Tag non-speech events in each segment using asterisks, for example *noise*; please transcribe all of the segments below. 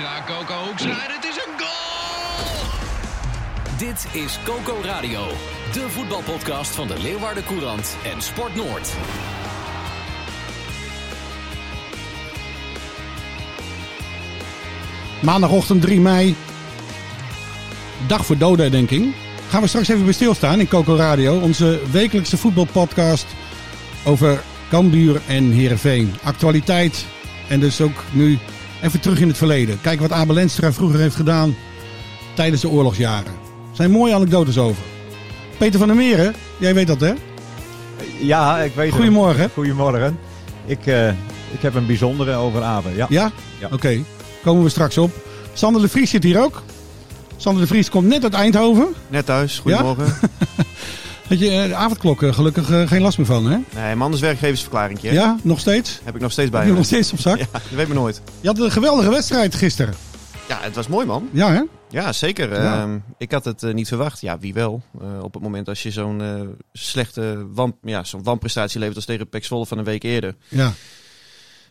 Hoekstra, Coco Hoekstra, en het is een goal! Dit is Coco Radio, de voetbalpodcast van de Leeuwarden Courant en Sport Noord. Maandagochtend 3 mei. Dag voor dodenherdenking. Gaan we straks even bij stilstaan in Coco Radio. Onze wekelijkse voetbalpodcast over Cambuur en Heerenveen. Actualiteit en dus ook nu even terug in het verleden. Kijken wat Abel Lenstra vroeger heeft gedaan tijdens de oorlogsjaren. Er zijn mooie anekdotes over. Peter van der Meren, jij weet dat hè? Ja, ik weet het. Goedemorgen. Goedemorgen. Ik, eh, ik heb een bijzondere over Abe. Ja. Ja? Ja. Oké, komen we straks op. Sander de Vries zit hier ook. Sander de Vries komt net uit Eindhoven. Net thuis, goedemorgen. *laughs* Had je eh, de avondklok eh, gelukkig eh, geen last meer van, hè? Nee, man is werkgeversverklaring. Ja, nog steeds? Heb ik nog steeds bij Heb je me. nog steeds op zak? *laughs* Ja, dat weet me nooit. Je had een geweldige wedstrijd gisteren. Ja, het was mooi man. Ja, hè? Ja, zeker. Ja. Ehm, ik had het niet verwacht. Ja, wie wel. Op het moment als je zo'n slechte wan, ja, zo'n wanprestatie levert als tegen Pek Zwolle van een week eerder. Ja.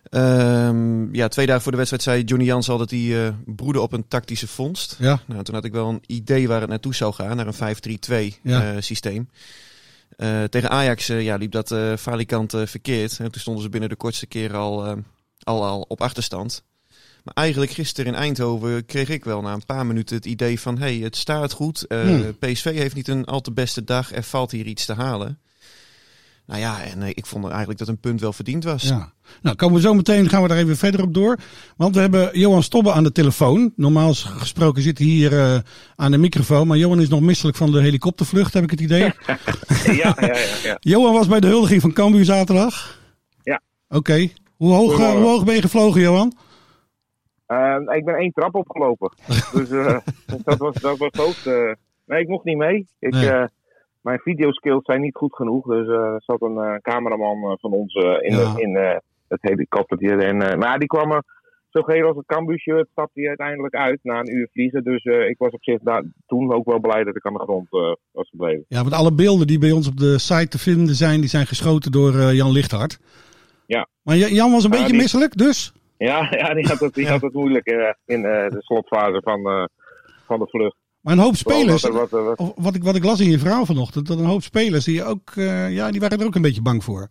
Ehm, ja, twee dagen voor de wedstrijd zei Johnny Jans al dat hij eh broedde op een tactische vondst. Ja. Nou, toen had ik wel een idee waar het naartoe zou gaan, naar een 5-3-2 Ja. eh, systeem. Eh, tegen Ajax ja, liep dat falikant verkeerd. En toen stonden ze binnen de kortste keer al, al, al op achterstand. Maar eigenlijk gisteren in Eindhoven kreeg ik wel na een paar minuten het idee van... hey, het staat goed, Hmm. PSV heeft niet een al te beste dag, er valt hier iets te halen. Nou ja, en eh, ik vond eigenlijk dat een punt wel verdiend was. ja. Nou, komen we zo meteen, gaan we daar even verder op door. Want we hebben Johan Stobbe aan de telefoon. Normaal gesproken zit hij hier eh, aan de microfoon. Maar Johan is nog misselijk van de helikoptervlucht, heb ik het idee. *laughs* Ja, ja, ja. ja. *laughs* Johan was bij de huldiging van Cambuur zaterdag. Ja. Oké. Hoe, hoog, eh, hoe hoog ben je gevlogen, Johan? Eh, ik ben één trap opgelopen. *laughs* dus eh, dat was, dat was het hoogste. Nee, ik mocht niet mee. Ik, Nee. Mijn videoskills zijn niet goed genoeg. Dus eh, er zat een eh, cameraman eh, van ons in, Ja. de, in het helikoptertje. En, maar ja, die kwam er zo geel als het Cambuur-shirt, stapte hij uiteindelijk uit na een uur vliegen. Dus ik was op zich daar, toen ook wel blij dat ik aan de grond was gebleven. Ja, want alle beelden die bij ons op de site te vinden zijn, die zijn geschoten door Jan Lichthart. Ja. Maar Ja- Jan was een beetje die- misselijk, dus? Ja, ja die had het, die Ja. had het moeilijk in de slotfase van, van de vlucht. Maar een hoop spelers, er wat, wat- of wat ik, wat ik las in je verhaal vanochtend, dat een hoop spelers die ook, eh, ja, die waren er ook een beetje bang voor.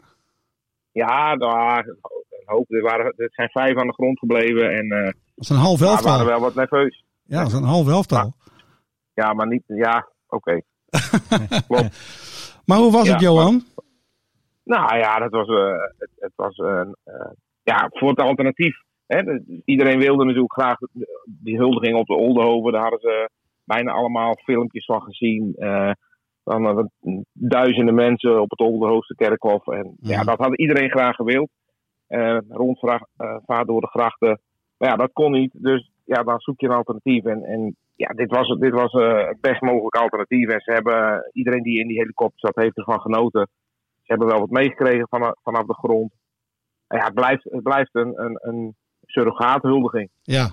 Ja, nou, een hoop. Er, waren, er zijn vijf aan de grond gebleven en eh Dat is een half we waren elftal. wel wat nerveus. Ja, dat is een half elftal. Ja, maar niet. Ja, oké. *laughs* Maar hoe was Ja, het, Johan? Nou ja, dat was, eh, het, het was een. ja, voor het alternatief. Hè, de- iedereen wilde natuurlijk graag die huldiging op de Oldenhoven. Daar hadden ze bijna allemaal filmpjes van gezien. dan wat duizenden mensen op het Oldenhoofdse kerkhof. En ja, Ja. dat had iedereen graag gewild. Eh rondvaart door de grachten. Maar ja, dat kon niet. Dus ja, dan zoek je een alternatief. En, en ja, dit was, dit was het best mogelijke alternatief. En ze hebben, iedereen die in die helikopter zat, heeft ervan genoten. Ze hebben wel wat meegekregen vanaf, vanaf de grond. En ja, het blijft, het blijft een, een, een surrogaathuldiging. Ja.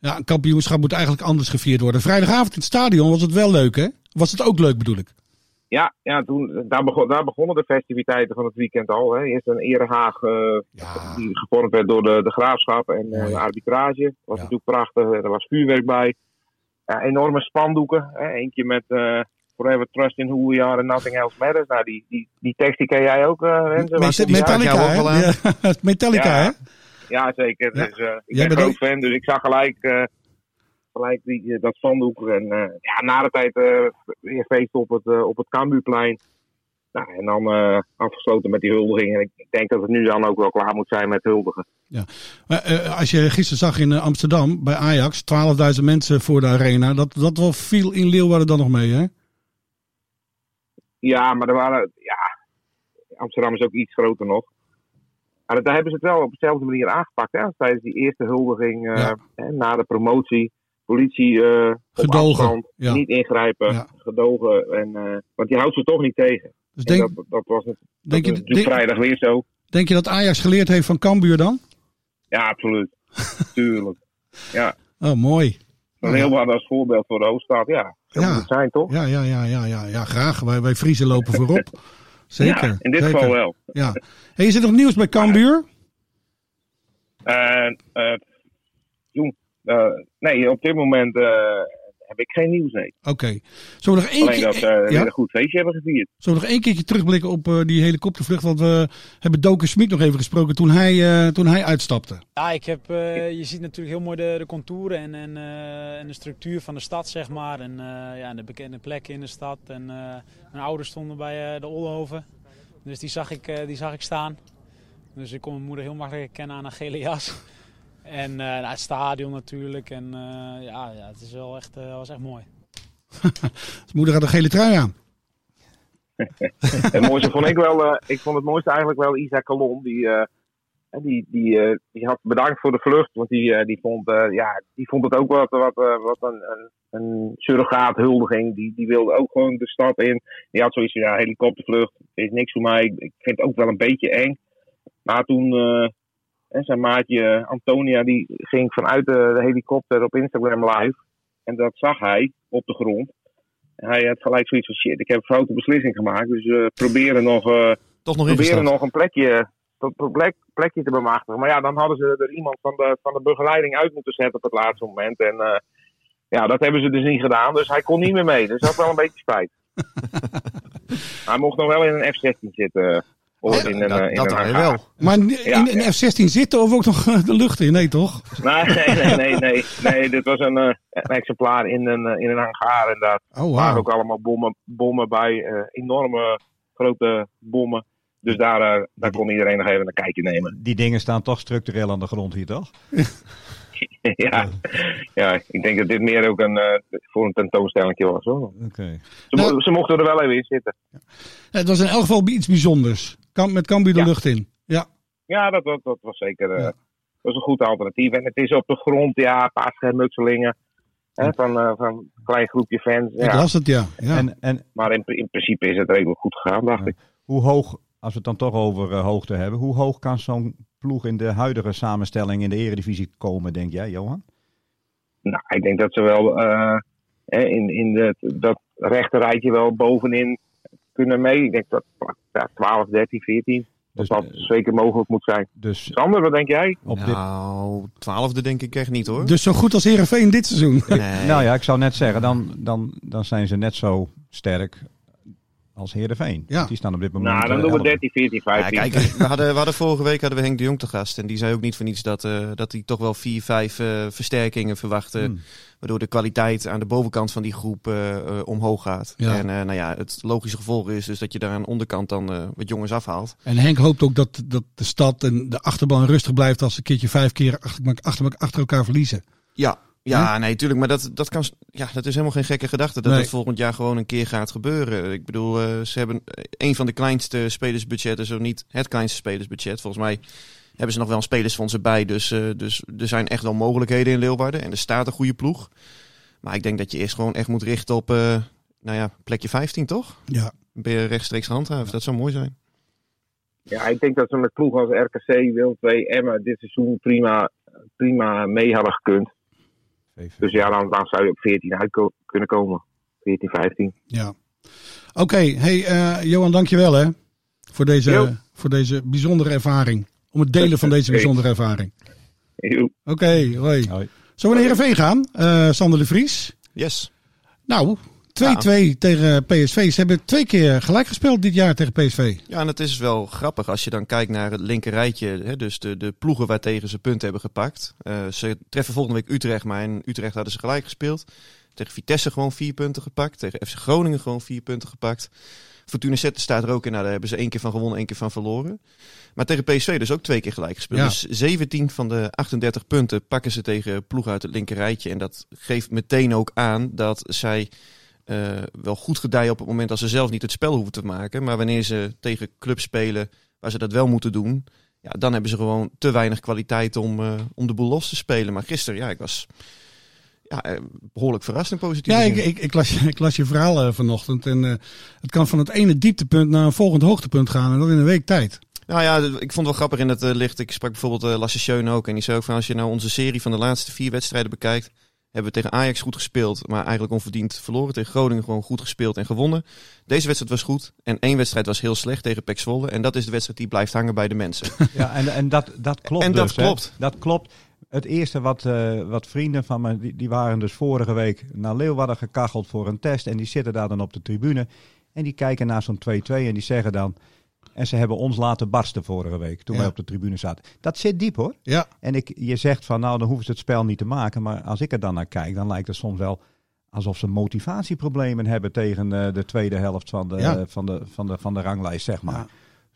Ja, een kampioenschap moet eigenlijk anders gevierd worden. Vrijdagavond in het stadion was het wel leuk, hè? Was het ook leuk, bedoel ik? Ja, ja toen, daar, begon, daar begonnen de festiviteiten van het weekend al. Hè. Eerst een erehaag eh, Ja. die gevormd werd door de, de graafschap en eh, de arbitrage. was Ja. natuurlijk prachtig. Er was vuurwerk bij. Ja, enorme spandoeken. Hè. Eentje met eh, Forever Trust in Who We Are and Nothing Else Matters. Nou, die, die, die tekst die ken jij ook, eh Renze? Met-? Metallica. Ja, *laughs* Metallica, Ja. hè? Ja, zeker. Ja. Dus, eh, ik Jij ben groot fan, dus ik zag gelijk, eh, gelijk die, eh, dat spandoek. En ja, na de tijd weer feest op het, op het Cambuurplein. Nou, en dan afgesloten met die huldiging. En ik, denk dat het nu dan ook wel klaar moet zijn met huldigen. Maar, eh, als je gisteren zag in Amsterdam bij Ajax, 12.000 mensen voor de arena. Dat, dat wel viel in Leeuwarden dan nog mee, hè? Ja, maar er waren. Ja, Amsterdam is ook iets groter nog. Dat- daar hebben ze het wel op dezelfde manier aangepakt. Hè? Tijdens die eerste huldiging eh, Ja. hè, na de promotie. Politie op Gedogen, afstand, ja. niet ingrijpen, Ja. gedogen. En, eh, want die houdt ze toch niet tegen. Dus En denk, dat, dat was, het- dat denk, je, denk, vrijdag weer zo. denk je dat Ajax geleerd heeft van Cambuur dan? Ja, absoluut. *laughs* Tuurlijk. Ja, Oh, mooi. een heel wat als voorbeeld voor de hoofdstad. Ja, zo Ja. moet het zijn, toch? Ja, ja, ja, ja, ja, ja graag. Wij, wij Friesen lopen voorop. *laughs* Zeker. Ja, in dit zeker. geval wel. Ja. Hey, is er nog nieuws bij Cambuur? Eh jong, eh, nee, op dit moment eh, heb ik geen nieuws, nee. Oké. Zullen we nog één Alleen keer... dat ze weer ja? een goed feestje hebben gevierd. Zullen we nog één keertje terugblikken op eh, die helikoptervlucht? Want we hebben Doken Smit nog even gesproken toen hij, eh, toen hij uitstapte. Ja, ik heb, eh, je ziet natuurlijk heel mooi de, de contouren en, en, eh, en de structuur van de stad, zeg maar. En eh, ja, de bekende plekken in de stad. En eh, mijn ouders stonden bij eh, de Ollenhoven. Dus die zag, ik, eh, die zag ik staan. Dus ik kon mijn moeder heel makkelijk herkennen aan een gele jas. En eh, nou, het stadion natuurlijk. En eh, ja, ja, het is wel echt, eh, was echt mooi. *laughs* Zijn moeder had een gele trui aan. *laughs* Het mooiste vond ik wel, eh, ik vond het mooiste eigenlijk wel Isaac Calon. Die, eh, die, die, eh, die had bedankt voor de vlucht. Want die, eh, die, vond, eh, ja, die vond het ook wat, wat, eh, wat een, een, een surrogaathuldiging. Die, die wilde ook gewoon de stad in. Die had zoiets van, ja, helikoptervlucht is niks voor mij. Ik, ik vind het ook wel een beetje eng. Maar toen, eh, en zijn maatje Antonia, die ging vanuit de, de helikopter op Instagram live. En dat zag hij op de grond. En hij had gelijk zoiets van, shit, ik heb een foute beslissing gemaakt. Dus we proberen nog... eh, Toch nog proberen nog een plekje, plek, plekje te bemachtigen. Maar ja, dan hadden ze er iemand van de, van de begeleiding uit moeten zetten op het laatste moment. En eh, ja, dat hebben ze dus niet gedaan. Dus hij kon niet meer mee. Dus dat had wel een beetje spijt. *laughs* hij mocht nog wel in een F-16 zitten. In een, dat eh, in dat een weer hangar. wel. Maar in, Ja, in een F-16 zitten of ook nog eh, de lucht in? Nee, toch? Nee, nee, nee, *laughs* nee, nee. Nee, dit was een, eh, een exemplaar in een, in een hangar. En daar Oh, waren ook allemaal bommen, bommen bij. eh, enorme grote bommen. Dus daar, daar kon iedereen nog even een kijkje nemen. Die dingen staan toch structureel aan de grond hier, toch? *laughs* ja. ja, ik denk dat dit meer ook een, eh, voor een tentoonstelling was. Hoor. Oké. Ze, Nou- mo- ze mochten er wel even in zitten. Het was in elk geval iets bijzonders. Kam, met Cambuur de Ja. lucht in. Ja. Ja, dat, dat, dat was zeker eh, Ja. dat was een goed alternatief. En het is op de grond, ja, een paar schermutselingen. Hè, van, eh, van een klein groepje fans. Ik Ja. las het, ja. ja. En, en Maar in, in principe is het redelijk goed gegaan, dacht ik. hoe hoog, als we het dan toch over eh, hoogte hebben, hoe hoog kan zo'n ploeg in de huidige samenstelling in de eredivisie komen, denk jij, Johan? Nou, ik denk dat ze wel eh, hè, in, in de, dat rechte rijtje wel bovenin kunnen mee. Ik denk dat ja, 12, 13, 14. Dat Dus, dat eh, zeker mogelijk moet zijn. Dus Sander, wat denk jij? op dit, Nou, twaalfde denk ik echt niet hoor. Dus zo goed als Heerenveen dit seizoen. Nee. nou ja, ik zou net zeggen, dan, dan, dan zijn ze net zo sterk als Heerenveen. Ja. Die staan op dit moment Nou, dan doen we elfde. 13, 14, Ja, 15. kijk, we hadden, we hadden vorige week hadden we Henk de Jong te gast. En die zei ook niet voor niets dat, eh, dat hij toch wel vier, vijf eh, versterkingen verwachtte. Hmm. Waardoor de kwaliteit aan de bovenkant van die groep eh, omhoog gaat. Ja. En eh, nou ja, het logische gevolg is dus dat je daar aan de onderkant dan eh, wat jongens afhaalt. En Henk hoopt ook dat, dat de stad en de achterban rustig blijft als ze een keertje vijf keer achter, achter, achter elkaar verliezen. Ja, ja, nee, tuurlijk. Maar dat, dat, kan, ja, dat is helemaal geen gekke gedachte. Dat Nee. het volgend jaar gewoon een keer gaat gebeuren. Ik bedoel, eh, ze hebben een van de kleinste spelersbudgetten, zo niet het kleinste spelersbudget. Volgens mij hebben ze nog wel een spelersfonds erbij. Dus, eh, dus er zijn echt wel mogelijkheden in Leeuwarden. En er staat een goede ploeg. Maar ik denk dat je eerst gewoon echt moet richten op, eh, nou ja, plekje 15, toch? Ja. Ben je rechtstreeks handhaven. Dat zou mooi zijn. Ja, ik denk dat ze met ploeg als RKC, Wil 2, Emma dit seizoen prima, prima mee hadden gekund. Dus ja, dan, dan zou je op 14 uit kunnen komen. 14, 15. ja. Oké, hey eh, Johan, dankjewel hè. Voor deze, Jo. voor deze bijzondere ervaring. Om het delen van deze *laughs* bijzondere ervaring. Oké, hoi. Hoi. Zullen we naar Heerenveen gaan? Eh Sander de Vries. Yes. Nou, 2-2 tegen PSV. Ze hebben twee keer gelijk gespeeld dit jaar tegen PSV. Ja, en het is wel grappig als je dan kijkt naar het linker rijtje. Hè, dus de, de ploegen waartegen ze punten hebben gepakt. Eh, ze treffen volgende week Utrecht, maar in Utrecht hadden ze gelijk gespeeld. Tegen Vitesse gewoon vier punten gepakt. Tegen FC Groningen gewoon vier punten gepakt. Fortuna Zetten staat er ook in. Nou, daar hebben ze één keer van gewonnen, één keer van verloren. Maar tegen PSV dus ook twee keer gelijk gespeeld. Ja. Dus 17 van de 38 punten pakken ze tegen ploegen uit het linker rijtje. En dat geeft meteen ook aan dat zij eh, wel goed gedijen op het moment als ze zelf niet het spel hoeven te maken. Maar wanneer ze tegen clubs spelen waar ze dat wel moeten doen, Ja, dan hebben ze gewoon te weinig kwaliteit om, eh, om de boel los te spelen. Maar gisteren, ja, ik was ja, eh, behoorlijk verrast in positief. Ja, ik, ik, ik, las, je- *laughs* ik las je verhaal vanochtend. En het kan van het ene dieptepunt naar een volgend hoogtepunt gaan. En dat in een week tijd. Nou ja, ik vond het wel grappig in het licht. Ik sprak bijvoorbeeld eh, Lasse Schöne ook. En die zei ook van als je nou onze serie van de laatste vier wedstrijden bekijkt. Hebben we tegen Ajax goed gespeeld, maar eigenlijk onverdiend verloren. Tegen Groningen gewoon goed gespeeld en gewonnen. Deze wedstrijd was goed. En één wedstrijd was heel slecht tegen Pek Zwolle. En dat is de wedstrijd die blijft hangen bij de mensen. *laughs* Ja, en, en dat, dat klopt En dat dus, hè. klopt. Dat klopt. Het eerste wat, eh, wat vrienden van me, die, die waren dus vorige week naar Leeuwarden gekacheld voor een test. En die zitten daar dan op de tribune. En die kijken naar zo'n 2-2 en die zeggen dan... En ze hebben ons laten barsten vorige week, toen Ja. wij op de tribune zaten. Dat zit diep hoor. Ja, En ik, je zegt van, nou dan hoeven ze het spel niet te maken. Maar als ik er dan naar kijk, dan lijkt het soms wel alsof ze motivatieproblemen hebben tegen eh, de tweede helft van de, Ja. van, de, van, de, van de ranglijst, zeg maar. Ja.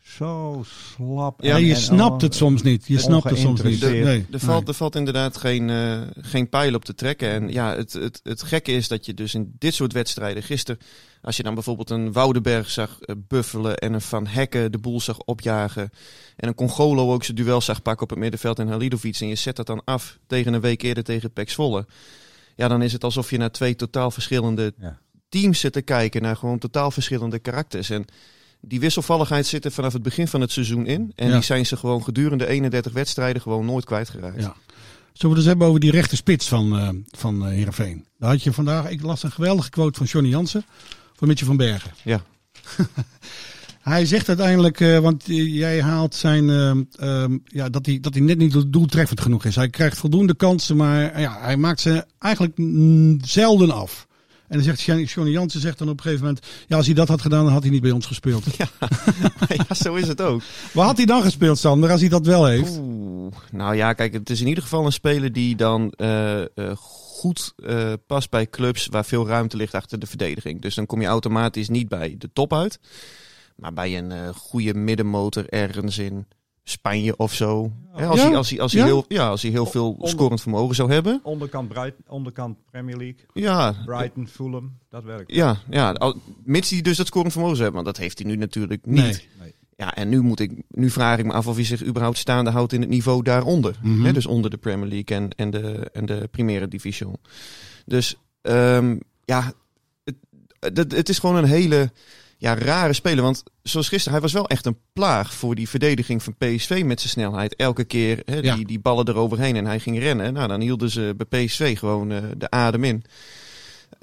Zo slap. ja, en- je en snapt het soms niet. Je snapt het soms niet. Nee, Er valt, er valt inderdaad geen, eh, geen pijl op te trekken. En ja, het, het, het gekke is dat je dus in dit soort wedstrijden gisteren... Als je dan bijvoorbeeld een Woudenberg zag eh, buffelen en een Van Hekken de boel zag opjagen... en een Congolo ook zijn duel zag pakken op het middenveld en Halilovic... en je zet dat dan af tegen een week eerder tegen Pek Zwolle... ja, dan is het alsof je naar twee totaal verschillende Ja. teams zit te kijken... naar gewoon totaal verschillende karakters. En die wisselvalligheid zit er vanaf het begin van het seizoen in. En Ja. die zijn ze gewoon gedurende 31 wedstrijden gewoon nooit kwijtgeraakt. Ja. Zullen we het eens hebben over die rechte spits van, eh van eh, Heerenveen? Daar had je vandaag, ik las een geweldige quote van Johnny Jansen van Mitje van Bergen. Ja. *laughs* Hij zegt uiteindelijk, eh, want jij haalt zijn, ja, dat hij, dat hij net niet doeltreffend genoeg is. Hij krijgt voldoende kansen, maar ja, hij maakt ze eigenlijk zelden af. En dan zegt Johnny Jansen zegt dan op een gegeven moment, ja, als hij dat had gedaan, dan had hij niet bij ons gespeeld. *laughs* ja, zo is het ook. *laughs* Waar had hij dan gespeeld, Sander, als hij dat wel heeft? Oeh, nou ja, kijk, het is in ieder geval een speler die dan eh, eh, goed eh, past bij clubs waar veel ruimte ligt achter de verdediging. Dus dan kom je automatisch niet bij de top uit, maar bij een goede middenmotor ergens in Spanje of zo. Hè, als, Ja? hij, als, hij, als, hij Ja? heel, ja, als hij heel veel Onder- scorend vermogen zou hebben. Onderkant, Bright, onderkant Premier League, Ja, Brighton, Fulham, dat werkt. ja, ja al- mits hij dus dat scorend vermogen zou hebben, want dat heeft hij nu natuurlijk niet. Nee. Nee. Ja, en nu, moet ik, nu vraag ik me af of hij zich überhaupt staande houdt in het niveau daaronder. Mhm. Hè, dus onder de Premier League en, en, de, en de Primera Division. Dus ehm, ja, het, het, het is gewoon een hele ja, rare speler. Want zoals gisteren, hij was wel echt een plaag voor die verdediging van PSV met zijn snelheid. Elke keer hè, Ja. die, die ballen eroverheen en hij ging rennen. Nou, dan hielden ze bij PSV gewoon eh, de adem in.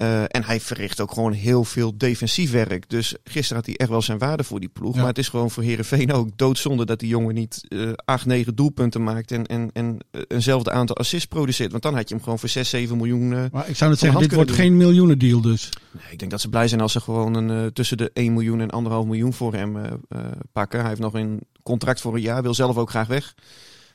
Eh, en hij verricht ook gewoon heel veel defensief werk. Dus gisteren had hij echt wel zijn waarde voor die ploeg. Ja. Maar het is gewoon voor Herenveen ook doodzonde dat die jongen niet eh 8, 9 doelpunten maakt. En, en, en eh, eenzelfde aantal assists produceert. Want dan had je hem gewoon voor 6, 7 miljoen. Maar ik zou de zeggen, dit wordt geen miljoenen deal dus. Nee, ik denk dat ze blij zijn als ze gewoon een, tussen de 1 miljoen en 1,5 miljoen voor hem pakken. Hij heeft nog een contract voor een jaar, wil zelf ook graag weg.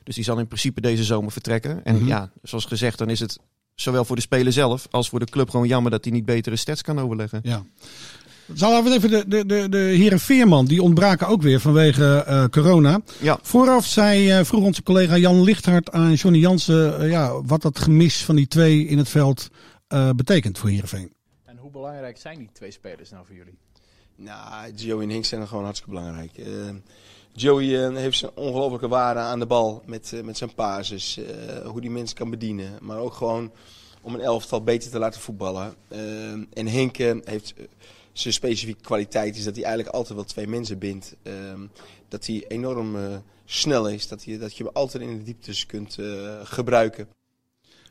Dus die zal in principe deze zomer vertrekken. En Mhm. ja, zoals gezegd, dan is het zowel voor de speler zelf als voor de club gewoon jammer dat hij niet betere stats kan overleggen. Ja. Zal we even de, de, de, de heren Veerman, die ontbraken ook weer vanwege eh, corona. Ja. Vooraf zei, eh, vroeg onze collega Jan Lichthart aan Johnny Jansen eh, ja, wat dat gemis van die twee in het veld eh, betekent voor Heerenveen. En hoe belangrijk zijn die twee spelers nou voor jullie? Nou, Joey en Hink zijn gewoon hartstikke belangrijk. Joey eh, heeft zijn ongelofelijke waarde aan de bal met, eh, met zijn pases, eh, hoe die mensen kan bedienen. Maar ook gewoon om een elftal beter te laten voetballen. En Henk heeft zijn specifieke kwaliteit is dat hij eigenlijk altijd wel twee mensen bindt. Eh, dat hij enorm snel is, dat, hij, dat je hem altijd in de dieptes kunt gebruiken.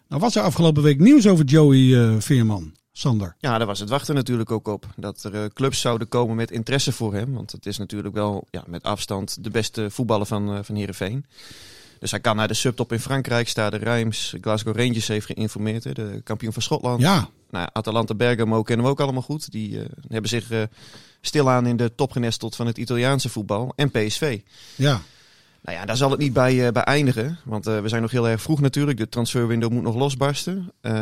Nou was er afgelopen week nieuws over Joey Veerman, Sander. Ja, daar was het wachten natuurlijk ook op. Dat er eh, clubs zouden komen met interesse voor hem. Want het is natuurlijk wel ja, met afstand de beste voetballer van, eh van Heerenveen. Dus hij kan naar de subtop in Frankrijk. Stade Reims, Glasgow Rangers heeft geïnformeerd. hè, De kampioen van Schotland. Ja, Nou, Atalanta Bergamo kennen we ook allemaal goed. Die eh, hebben zich eh, stilaan in de top genesteld van het Italiaanse voetbal. En PSV. ja. Nou ja, daar zal het niet bij, eh, bij eindigen. Want eh, we zijn nog heel erg vroeg natuurlijk. De transferwindow moet nog losbarsten. Eh,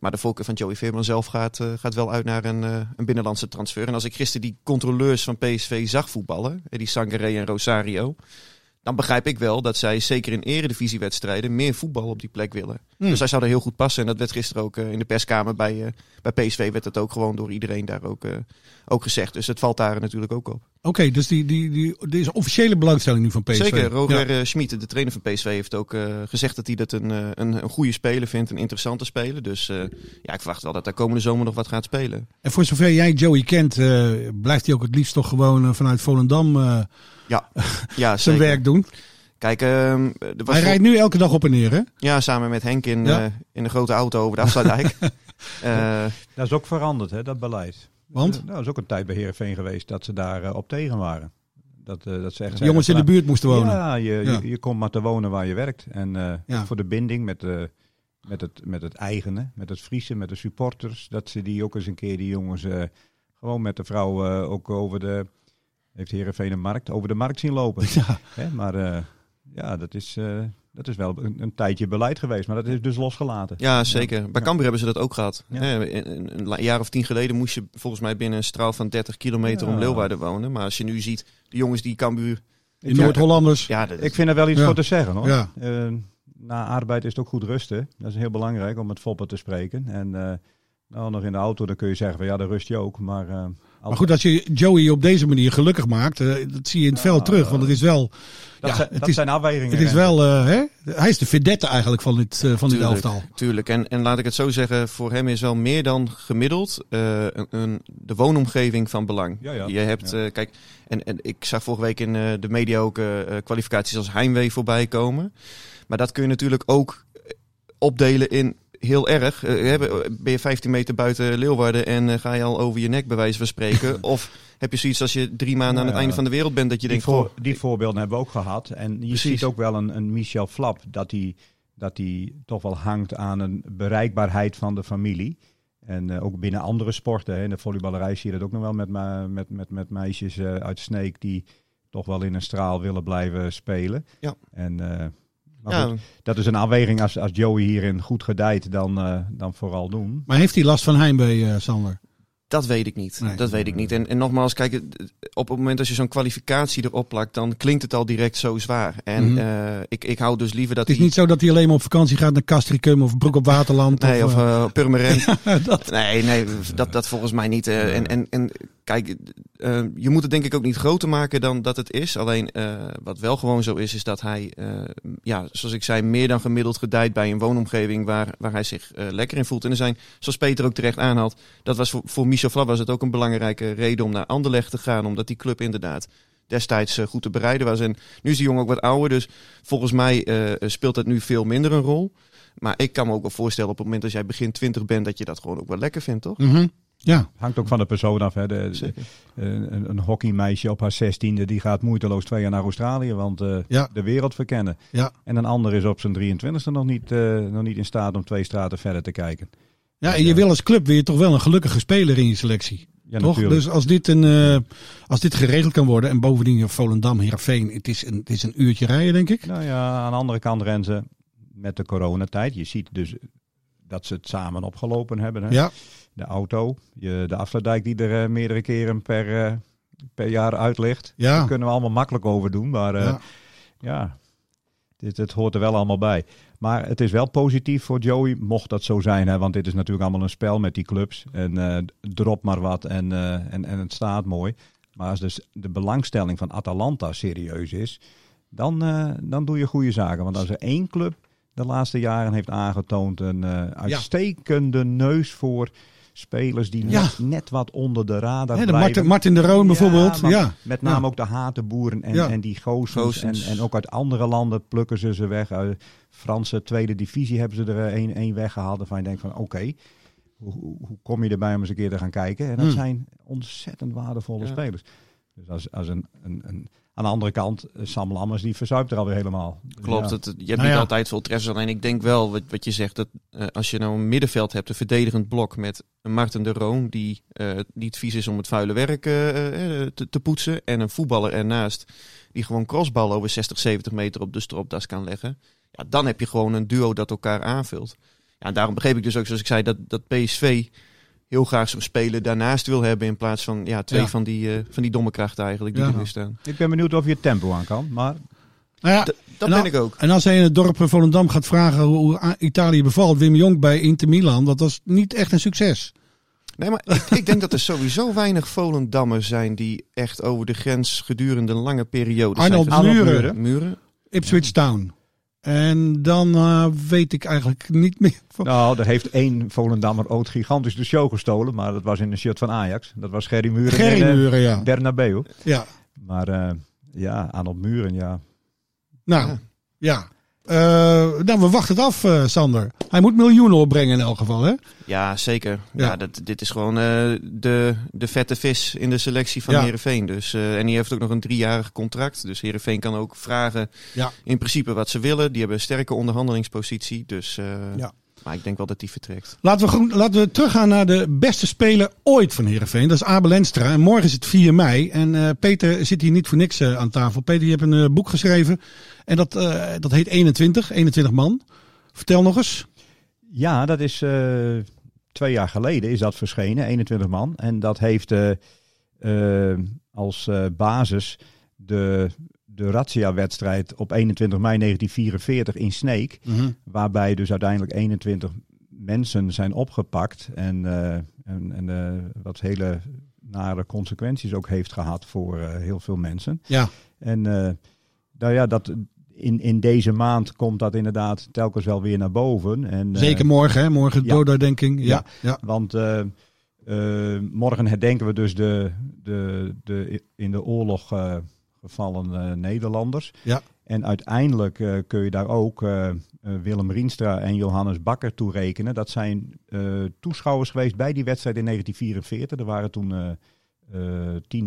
maar de voorkeur van Joey Veerman zelf gaat, gaat wel uit naar een, een binnenlandse transfer. En als ik gisteren die controleurs van PSV zag voetballen, die Sangaré en Rosario, dan begrijp ik wel dat zij zeker in eredivisiewedstrijden meer voetbal op die plek willen. Hmm. Dus hij zou er heel goed passen. En dat werd gisteren ook in de perskamer bij, bij PSV werd het ook gewoon door iedereen daar ook, ook gezegd. Dus het valt daar natuurlijk ook op. Oké, dus die, die, die, die is officiële belangstelling nu van PSV. Zeker, Roger Ja. eh, Schmid, de trainer van PSV, heeft ook eh, gezegd dat hij dat een, eh, een, een goede speler vindt, een interessante speler. Dus eh, ja, ik verwacht wel dat hij komende zomer nog wat gaat spelen. En voor zover jij Joey kent, eh, blijft hij ook het liefst toch gewoon vanuit Volendam eh, Ja, *laughs* ja zijn werk doen. Kijk, ehm, er was Hij voor- rijdt nu elke dag op en neer, hè? Ja, samen met Henk in, Ja. eh, in de grote auto over de afsluitdijk. *laughs* Eh, Dat is ook veranderd, hè, dat beleid. Want? Eh, Nou, dat is ook een tijd bij Heerenveen geweest dat ze daar eh, op tegen waren. Dat, eh, dat ze echt De jongens in de buurt moesten wonen. Ja, je, Ja. Je, je komt maar te wonen waar je werkt. En Ja. voor de binding met, met, het, met het eigene, met het Friese, met de supporters. Dat ze die ook eens een keer, die jongens, gewoon met de vrouw ook over de... Heeft Heerenveen een markt? Over de markt zien lopen. *laughs* Ja. Hè, maar ja, dat is, dat is wel een, een tijdje beleid geweest. Maar dat is dus losgelaten. ja, zeker. Bij Cambuur hebben ze dat ook gehad. Ja. Een, een jaar of tien geleden moest je volgens mij binnen een straal van 30 kilometer Ja. om Leeuwarden wonen. Maar als je nu ziet, de jongens die Cambuur... In Noord-Hollanders. Ja, Ik vind er wel iets Ja. voor te zeggen hoor. Ja. Eh, na arbeid is het ook goed rusten. Dat is heel belangrijk om met Foppen te spreken. En eh, nou, nog in de auto, dan kun je zeggen van ja, dan rust je ook. Maar, eh, Maar goed, als je Joey op deze manier gelukkig maakt, eh, dat zie je in het veld terug. Want het is wel... dat, ja, zijn, het dat is, zijn afwegingen. het is wel eh, hè? Hij is de vedette eigenlijk van dit, eh, van dit Tuurlijk, elftal. Tuurlijk. En, en laat ik het zo zeggen, voor hem is wel meer dan gemiddeld eh, een, een- de woonomgeving van belang. Ja, ja. Je hebt, Ja. eh, kijk, en, en ik zag vorige week in eh, de media ook kwalificaties als Heimwee voorbij komen. Maar dat kun je natuurlijk ook opdelen in heel erg. Eh, hè, ben je 15 meter buiten Leeuwarden en eh, ga je al over je nek bij wijze van spreken? *laughs* of heb je zoiets als je drie maanden aan het Ja. einde van de wereld bent dat je die, denkt, voor, die voorbeelden hebben we ook gehad. En je Precies. ziet ook wel een, een Michel Flap dat hij dat die toch wel hangt aan een bereikbaarheid van de familie. En eh, ook binnen andere sporten. Hè. In de volleyballerij zie je dat ook nog wel met, met, met, met meisjes eh, uit Sneek die toch wel in een straal willen blijven spelen. Ja. En, eh, maar Ja. goed, dat is een afweging als, als Joey hierin goed gedijt, dan, eh, dan vooral doen. Maar heeft hij last van heimwee, eh, Sander? Dat weet ik niet. Nee. Dat weet ik niet. En, en nogmaals, kijk, op het moment als je zo'n kwalificatie erop plakt, dan klinkt het al direct zo zwaar. En Mhm. eh, ik, ik hou dus liever dat Het is hij- niet zo dat hij alleen maar op vakantie gaat naar Castricum of Broek op Waterland. Nee, of uh, Purmerend. *laughs* dat. Nee, nee, dat, dat volgens mij niet. eh. en, en, en kijk, eh, je moet het denk ik ook niet groter maken dan dat het is. Alleen eh, wat wel gewoon zo is, is dat hij, eh, ja, zoals ik zei, meer dan gemiddeld gedijt bij een woonomgeving waar, waar hij zich lekker in voelt. En er zijn, zoals Peter ook terecht aanhaalt, dat was voor, voor Michel was het ook een belangrijke reden om naar Anderlecht te gaan. Omdat die club inderdaad destijds goed te bereiden was. En nu is die jongen ook wat ouder, dus volgens mij speelt dat nu veel minder een rol. Maar ik kan me ook wel voorstellen op het moment dat jij begin 20 bent, dat je dat gewoon ook wel lekker vindt, toch? Mhm. Ja. Hangt ook van de persoon af. Hè. De, de- Zeker. een, een hockeymeisje op haar zestiende die gaat moeiteloos twee jaar naar Australië, want eh, Ja. de wereld verkennen. Ja. En een ander is op zijn 23e nog niet, eh, nog niet in staat om twee straten verder te kijken. ja, en je wil als club je toch wel een gelukkige speler in je selectie. Ja, toch? natuurlijk. Dus als dit, een, eh, als dit geregeld kan worden en bovendien Volendam, Heerenveen, het is een, het is een uurtje rijden denk ik. Nou ja, aan de andere kant rennen ze met de coronatijd. Je ziet dus dat ze het samen opgelopen hebben. Hè? Ja. De auto, je, de afsluitdijk die er eh, meerdere keren per, eh, per jaar uit ligt. Ja. Daar kunnen we allemaal makkelijk over doen. Maar eh, Ja. ja, dit, het hoort er wel allemaal bij. Maar het is wel positief voor Joey, mocht dat zo zijn. Hè? Want dit is natuurlijk allemaal een spel met die clubs. En drop maar wat en, en, en het staat mooi. Maar als dus de belangstelling van Atalanta serieus is, dan, dan doe je goede zaken. Want als er één club de laatste jaren heeft aangetoond een eh, uitstekende neus voor spelers die Ja. net, net wat onder de radar Hè, de blijven. Martin, Martin de Roon bijvoorbeeld. Ja. Met name Ja. ook de Hatenboeren en, Ja. en die Goosens. En, en ook uit andere landen plukken ze ze weg. Uit Franse tweede divisie hebben ze er één één weggehaald. Waarvan je denkt van oké, hoe, hoe, hoe kom je erbij om eens een keer te gaan kijken? En dat Hmm. zijn ontzettend waardevolle Ja. spelers. Dus als, als een, een, een, aan de andere kant, eh, Sam Lammers die verzuipt er alweer helemaal. Klopt, ja. het, je hebt Nou niet ja. altijd veel treffers. Alleen ik denk wel, wat, wat je zegt, dat eh, als je nou een middenveld hebt, een verdedigend blok met een Martin de Roon, die eh, niet vies is om het vuile werk eh, eh, te, te poetsen, en een voetballer ernaast, die gewoon crossbal over 60, 70 meter op de stropdas kan leggen. Ja, dan heb je gewoon een duo dat elkaar aanvult. Ja, en daarom begreep ik dus ook, zoals ik zei, dat, dat PSV heel graag zo'n speler daarnaast wil hebben in plaats van ja, twee Ja. van, die, eh, van die domme krachten eigenlijk die Ja. er nu staan. Ik ben benieuwd of je het tempo aan kan. Maar Nou ja, dat En ben al- ik ook. En als hij in het dorp Volendam gaat vragen hoe Italië bevalt, Wim Jonk bij Inter Milan, dat was niet echt een succes. Nee, maar ik, ik denk dat er sowieso weinig Volendammers zijn die echt over de grens gedurende lange periodes Arnold zijn. Muren. Muren. Ipswich Town. En dan eh, weet ik eigenlijk niet meer. Van... Nou, er heeft één Volendammer ooit gigantisch de show gestolen. Maar dat was in een shirt van Ajax. Dat was Gerry Muren. Gerry eh, Muren, ja. Bernabeu. Ja. Maar eh, ja, Arnold Muren, ja. Nou, ja. Eh, nou, we wachten het af, eh, Sander. Hij moet miljoenen opbrengen in elk geval, hè? Ja, zeker. Ja. Ja. dat, dit is gewoon eh, de, de vette vis in de selectie van Ja. Heerenveen. Dus, en die heeft ook nog een driejarig contract. Dus Heerenveen kan ook vragen Ja. in principe wat ze willen. Die hebben een sterke onderhandelingspositie. Dus, Ja. Maar ik denk wel dat die vertrekt. Laten we, laten we teruggaan naar de beste speler ooit van Heerenveen. Dat is Abel Enstra. En morgen is het 4 mei. En eh, Peter zit hier niet voor niks eh, aan tafel. Peter, je hebt een eh, boek geschreven. En dat, eh, dat heet 21. 21 man. Vertel nog eens. Ja, dat is eh, twee jaar geleden is dat verschenen, 21 man. En dat heeft als eh, basis de, de Razzia-wedstrijd op 21 mei 1944 in Sneek. Waarbij dus uiteindelijk 21 mensen zijn opgepakt. En, eh, en, en eh, wat hele nare consequenties ook heeft gehad voor eh, heel veel mensen. Ja. En nou ja, dat, in, in deze maand komt dat inderdaad telkens wel weer naar boven. En, Zeker morgen, hè? Morgen ja. Ja. ja, ja. want morgen herdenken we dus de, de, de in de oorlog gevallen eh, Nederlanders. Ja. En uiteindelijk eh, kun je daar ook eh, Willem Rienstra en Johannes Bakker toe rekenen. Dat zijn toeschouwers geweest bij die wedstrijd in 1944. Er waren toen eh,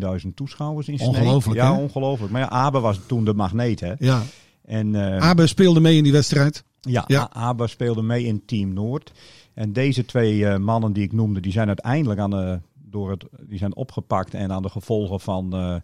eh, 10.000 toeschouwers in Sneek. Ongelooflijk, Ja, hè? ongelooflijk. Maar ja, Abe was toen de magneet, hè? Ja. En, Abe speelde mee in die wedstrijd. ja, Ja. Abe speelde mee in Team Noord. En deze twee mannen die ik noemde, die zijn uiteindelijk aan de, door het, die zijn opgepakt en aan de gevolgen van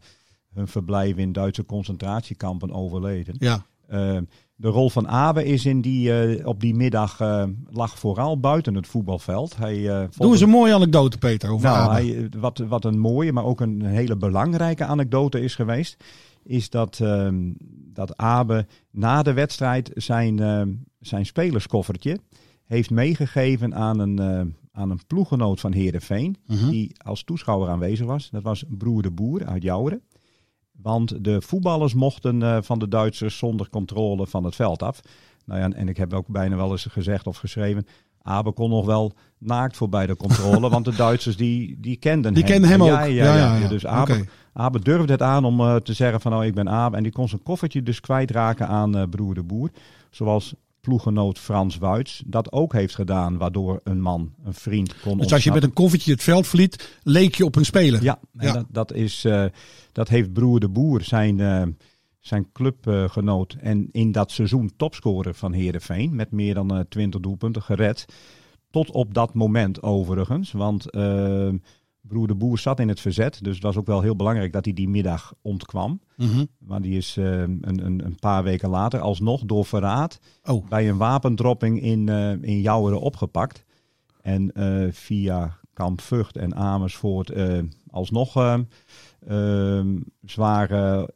hun verblijf in Duitse concentratiekampen overleden. Ja. Eh, de rol van Abe is in die, eh, op die middag eh, lag vooral buiten het voetbalveld. Hij, eh, Doe eens een mooie anekdote, Peter, over nou, Abe. hij, wat, wat een mooie, maar ook een hele belangrijke anekdote is geweest, is dat, ehm, dat Abe na de wedstrijd zijn, ehm, zijn spelerskoffertje heeft meegegeven aan een, aan een ploeggenoot van Heerenveen, Mhm. die als toeschouwer aanwezig was. Dat was Broer de Boer uit Jouweren. Want de voetballers mochten eh, van de Duitsers zonder controle van het veld af. Nou ja, en ik heb ook bijna wel eens gezegd of geschreven. Abe kon nog wel naakt voorbij de controle, want de Duitsers die, die kenden Die hem. kenden hem ja, ook. Ja, Ja, ja. Dus Abe, durfde het aan om eh, te zeggen van oh ik ben Abe. En die kon zijn koffertje dus kwijtraken aan eh, broer de boer. Zoals ploeggenoot Frans Wuits dat ook heeft gedaan. Waardoor een man, een vriend kon Dus als je met een koffertje het veld verliet, leek je op een speler. Ja, en Ja. Dat, dat, is, eh, dat heeft broer de boer zijn, eh, zijn clubgenoot en in dat seizoen topscorer van Heerenveen. Met meer dan eh 20 doelpunten gered. Tot op dat moment overigens. Want eh, broer de boer zat in het verzet. Dus het was ook wel heel belangrijk dat hij die middag ontkwam. Mhm. Maar die is eh, een, een, een paar weken later alsnog door verraad Oh. bij een wapendropping in, eh in Jouweren opgepakt. En eh, via Kamp Vught en Amersfoort alsnog eh, eh, zwaar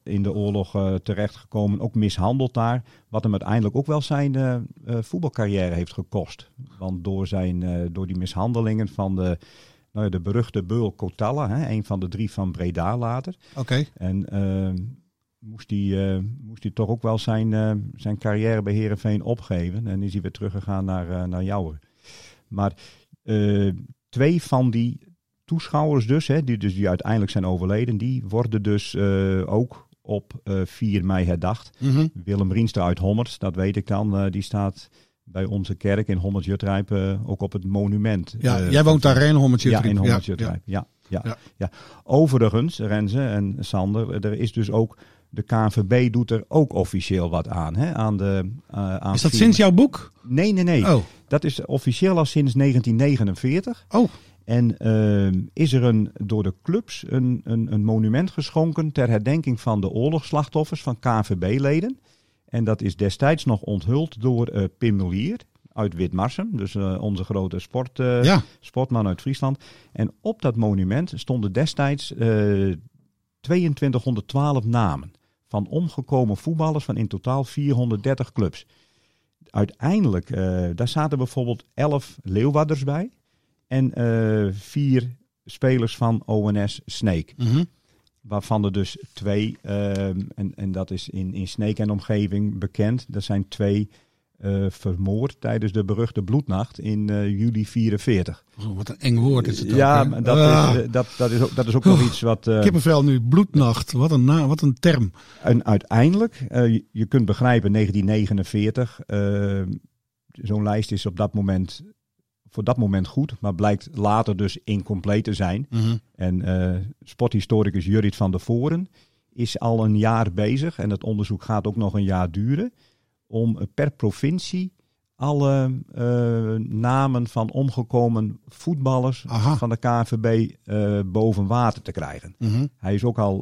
in de oorlog terechtgekomen. Ook mishandeld daar. Wat hem uiteindelijk ook wel zijn voetbalcarrière heeft gekost. Want door, zijn, door die mishandelingen van de, nou ja, de beruchte Beul Kotalla, hè, een van de drie van Breda later. Oké. En eh, moest hij eh, moest hij toch ook wel zijn, eh, zijn carrière bij Herenveen opgeven. En is hij weer teruggegaan naar, eh naar Jouwer. Maar twee van die toeschouwers dus, hè, die, dus, die uiteindelijk zijn overleden, die worden dus ook op eh 4 mei herdacht. Mhm. Willem Rienstra uit Hommers, dat weet ik dan, die staat bij onze kerk in Hommers Jutrijp eh, ook op het monument. Ja, Eh, jij woont daar in Hommert Ja, Jutrijp? in Ja, Hommers ja. Jutrijp. Ja, ja, Ja. ja. Overigens, Renze en Sander, er is dus ook, de KNVB doet er ook officieel wat aan. Hè, aan de, eh, aan Is dat sinds jouw boek? Nee, nee, nee. Oh. Dat is officieel al sinds 1949. Oh. En is er een, door de clubs een, een, een monument geschonken ter herdenking van de oorlogsslachtoffers van KNVB-leden. En dat is destijds nog onthuld door eh Pim Mulier uit Witmarsum, dus eh, onze grote sport, eh, Ja. sportman uit Friesland. En op dat monument stonden destijds eh 2212 namen van omgekomen voetballers van in totaal 430 clubs. Uiteindelijk, daar zaten bijvoorbeeld 11 Leeuwarders bij. En vier spelers van ONS Snake. Mhm. Waarvan er dus twee, ehm, en, en dat is in, in Sneek en omgeving bekend. Dat zijn twee eh, vermoord tijdens de beruchte bloednacht in eh, juli 44. Oh, wat een eng woord is het ook, Ja, hè? dat, Ah. is, eh, dat, dat, is ook, dat is ook nog Oeh, iets wat... Kippenvel nu, bloednacht. Wat een, na, wat een term. En uiteindelijk, je, je kunt begrijpen, 1949, eh, zo'n lijst is op dat moment, voor dat moment goed, maar blijkt later dus incompleet te zijn. Mhm. En eh, sporthistoricus Jurrit van der Voren is al een jaar bezig, en het onderzoek gaat ook nog een jaar duren, om per provincie alle eh, namen van omgekomen voetballers van de KNVB eh, boven water te krijgen. Mhm. Hij is ook al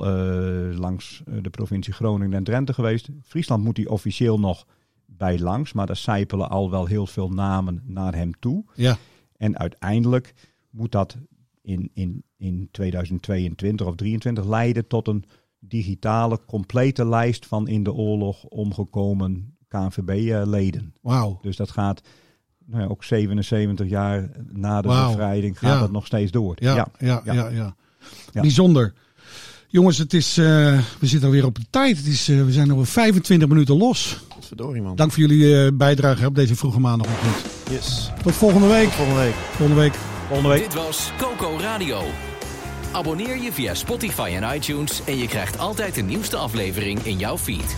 langs de provincie Groningen en Drenthe geweest. Friesland moet hij officieel nog bij langs, maar er sijpelen al wel heel veel namen naar hem toe. Ja. En uiteindelijk moet dat in, in, in 2022 of 2023 leiden tot een digitale, complete lijst van in de oorlog omgekomen KNVB-leden. Wauw. Dus dat gaat nou ja, ook 77 jaar na de Wauw. bevrijding gaat Ja. dat nog steeds door. Ja, ja, ja, ja. Ja. Bijzonder. Jongens, het is, eh, we zitten alweer op de tijd. Het is, eh, we zijn over 25 minuten los. Verdorie man. Dank voor jullie eh, bijdrage op deze vroege maandagochtend. Yes. Tot volgende week. volgende week. Volgende week. Volgende week. Dit was Coco Radio. Abonneer je via Spotify en iTunes en je krijgt altijd de nieuwste aflevering in jouw feed.